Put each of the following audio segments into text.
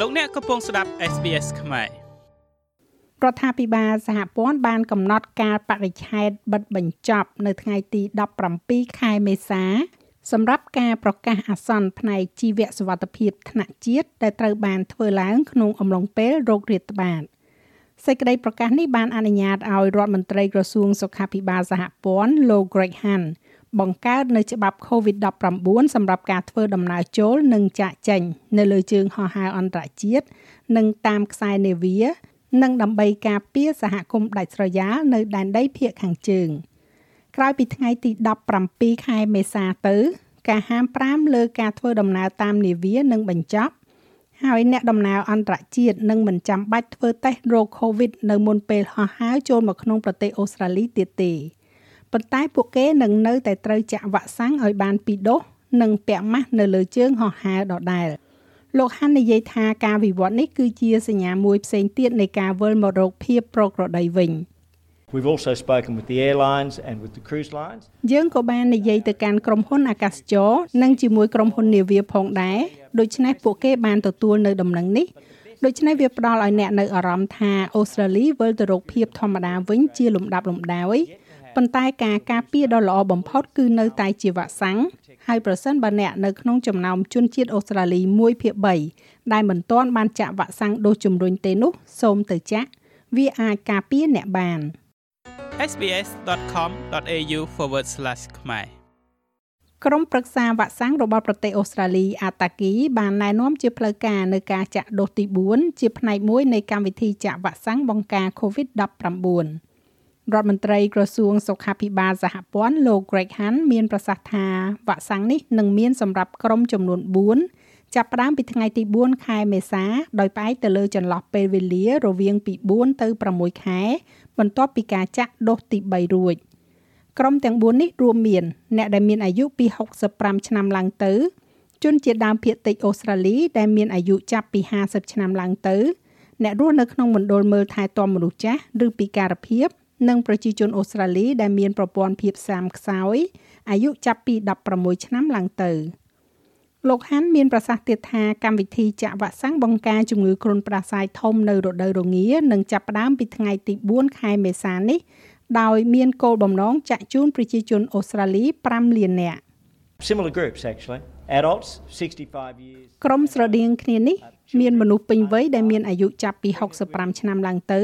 លោកអ្នកកំពុងស្ដាប់ SBS ខ្មែររដ្ឋាភិបាលសហព័ន្ធបានកំណត់ការបរិច្ឆេទបិទបញ្ចប់នៅថ្ងៃទី17ខែមេសាសម្រាប់ការប្រកាសអាសន្នផ្នែកជីវសុវត្ថិភាពថ្នាក់ជាតិដែលត្រូវបានធ្វើឡើងក្នុងអំឡុងពេលโรគរាតត្បាតសេចក្តីប្រកាសនេះបានអនុញ្ញាតឲ្យរដ្ឋមន្ត្រីក្រសួងសុខាភិបាលសហព័ន្ធលោក Greg Hunt បង្កើតនៅច្បាប់ COVID-19 សម្រាប់ការធ្វើដំណើរចូលនិងចាកចេញ នៅលើជើងហោះហើរអន្តរជាតិនិងតាមខ្សែនាវា និងដើម្បីការពារសហគមន៍ដាច់ស្រយាលនៅដែនដីភាគខាងជើងក្រោយពីថ្ងៃទី17ខែមេសាទៅ ការហាម5លើការធ្វើដំណើរតាមនាវានឹងបញ្ចប់ហើយអ្នកដំណើរអន្តរជាតិនឹងមិនចាំបាច់ធ្វើតេស្តរោគ COVID នៅមុនពេលហោះហើរចូលមកក្នុងប្រទេសអូស្ត្រាលីទៀតទេ ប៉ុន្តែពួកគេនឹងនៅតែត្រូវចាក់វ៉ាក់សាំងឲ្យបានពីរដូសនិងពាក់ម៉ាស់នៅលើជើងហោះហើរដដែលលោកហាន់និយាយថាការវិវត្តនេះគឺជាសញ្ញាមួយផ្សេងទៀតនៃការវិលមករកភាពប្រក្រតីវិញ We've also spoken with the airlines and with the cruise lines. យើងក៏បាននិយាយទៅកាន់ក្រុមហ៊ុនអាកាសចរនិងជាមួយក្រុមហ៊ុននាវាផងដែរដូច្នេះពួកគេបានទទួលនៅដំណឹងនេះដូច្នេះវាផ្ដល់ឲ្យអ្នកនៅអារម្មណ៍ថាអូស្ត្រាលីវិលទៅរកភាពធម្មតាវិញជាលំដាប់លំដោយ ប៉ុន្តែការការពារដ៏ល្អបំផុតគឺនៅតែជាវ៉ាក់សាំងហើយប្រសិនបើអ្នកនៅក្នុងចំណោមជនជាតិអូស្ត្រាលី1ភាគ3ដែលមិនទាន់បានចាក់វ៉ាក់សាំងដូសជំរុញទេនោះសូមទៅចាក់វាអាចការពារអ្នកបាន sbs.com.au/ ខ្មែរក្រុមប្រឹក្សាវ៉ាក់សាំងរបស់ប្រទេសអូស្ត្រាលីអាតាគីបានណែនាំជាផ្លូវការនៅការចាក់ដូសទី4ជាផ្នែកមួយនៃកម្មវិធីចាក់វ៉ាក់សាំងបង្ការ COVID-19 រដ្ឋមន្ត្រីក្រសួងសុខាភិបាលសហព័ន្ធលោក Greg Hunt មានប្រសាសន៍ថាវ៉ាក់សាំងនេះនឹងមានសម្រាប់ក្រុមចំនួន4ចាប់ផ្ដើមពីថ្ងៃទី4ខែមេសាដោយផ្អែកទៅលើចន្លោះពេលវេលារវាងពី4ទៅ6ខែ បន្ទាប់ពីការចាក់ដូសទី3រួចក្រុមទាំង4នេះរួមមាន អ្នកដែលមានអាយុពី65ឆ្នាំឡើងទៅ ជនជាតិដើមភាគតិចអូស្ត្រាលីដែលមានអាយុចាប់ពី50ឆ្នាំឡើងទៅ អ្នករស់នៅក្នុងមណ្ឌលមើលថែទាំមនុស្សចាស់ឬពិការភាព និងប្រជាជនអូស្ត្រាលីដែលមានប្រព័ន្ធភាពស៊ាំខ្សោយអាយុចាប់ពី16ឆ្នាំឡើងទៅលោកហាន់មានប្រសាសន៍ទៀតថាកម្មវិធីចាក់វ៉ាក់សាំងបង្ការជំងឺគ្រុនផ្ដាសាយធំនៅរដូវរងានឹងចាប់ផ្ដើមពីថ្ងៃទី4ខែមេសានេះដោយមានគោលបំណងចាក់ជូនប្រជាជនអូស្ត្រាលី5លាននាក់ Similar groups actually. Adults 65 years. ក្រុមស្រដៀងគ្នានេះ មានមនុស្សពេញវ័យដែលមានអាយុចាប់ពី65ឆ្នាំឡើងទៅ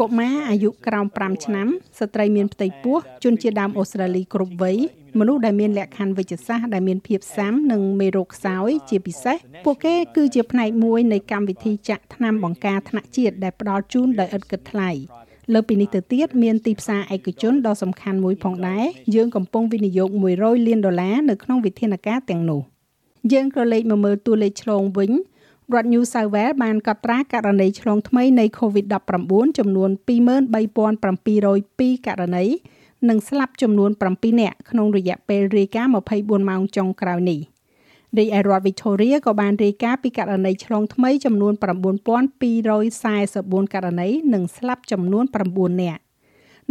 កុមារអាយុក្រោម5ឆ្នាំស្ត្រីមានផ្ទៃពោះជនជាតិដើមអូស្ត្រាលីគ្រប់វ័យមនុស្សដែលមានលក្ខខណ្ឌវិជ្ជសាស្ត្រដែលមានភាពស៊ាំនិងមេរោគខ្សោយជាពិសេសពួកគេគឺជាផ្នែកមួយនៃកម្មវិធីចាក់ថ្នាំបង្ការថ្នាក់ជាតិដែលផ្ដល់ជូនដោយឥតគិតថ្លៃលើពីនេះទៅទៀតមានទីផ្សារឯកជនដ៏សំខាន់មួយផងដែរយើងកំពុងវិនិយោគ100លានដុល្លារនៅក្នុងវិធានការទាំងនោះយើងក៏លេខមកមើលតួលេខឆ្លងវិញ រដ្ឋ New South Wales បានកត់ត្រាករណីឆ្លងថ្មីនៃ COVID-19 ចំនួន23,702ករណីនិងស្លាប់ចំនួន7នាក់ក្នុងរយៈពេលរាយការណ៍24ម៉ោងចុងក្រោយនេះរីឯរដ្ឋ Victoria ក៏បានរាយការណ៍ពីករណីឆ្លងថ្មីចំនួន9,244ករណីនិងស្លាប់ចំនួន9នាក់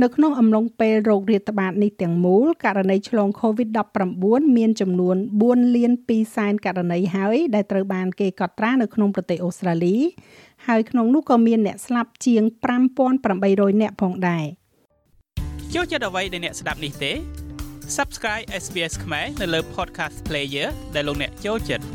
នៅក្នុងអំឡុងពេលโรគរាតត្បាតនេះទាំងមូលករណីឆ្លង COVID-19 មានចំនួន4លាន2សែនករណីហើយដែលត្រូវបានគេកត់ត្រានៅក្នុងប្រទេសអូស្ត្រាលីហើយក្នុងនោះក៏មានអ្នកស្លាប់ជាង5800នាក់ផងដែរចូលចិត្តអ្វីដែលអ្នកស្ដាប់នេះទេ Subscribe SBS ខ្មែរនៅលើ Podcast Player ដែលលោកអ្នកចូលចិត្ត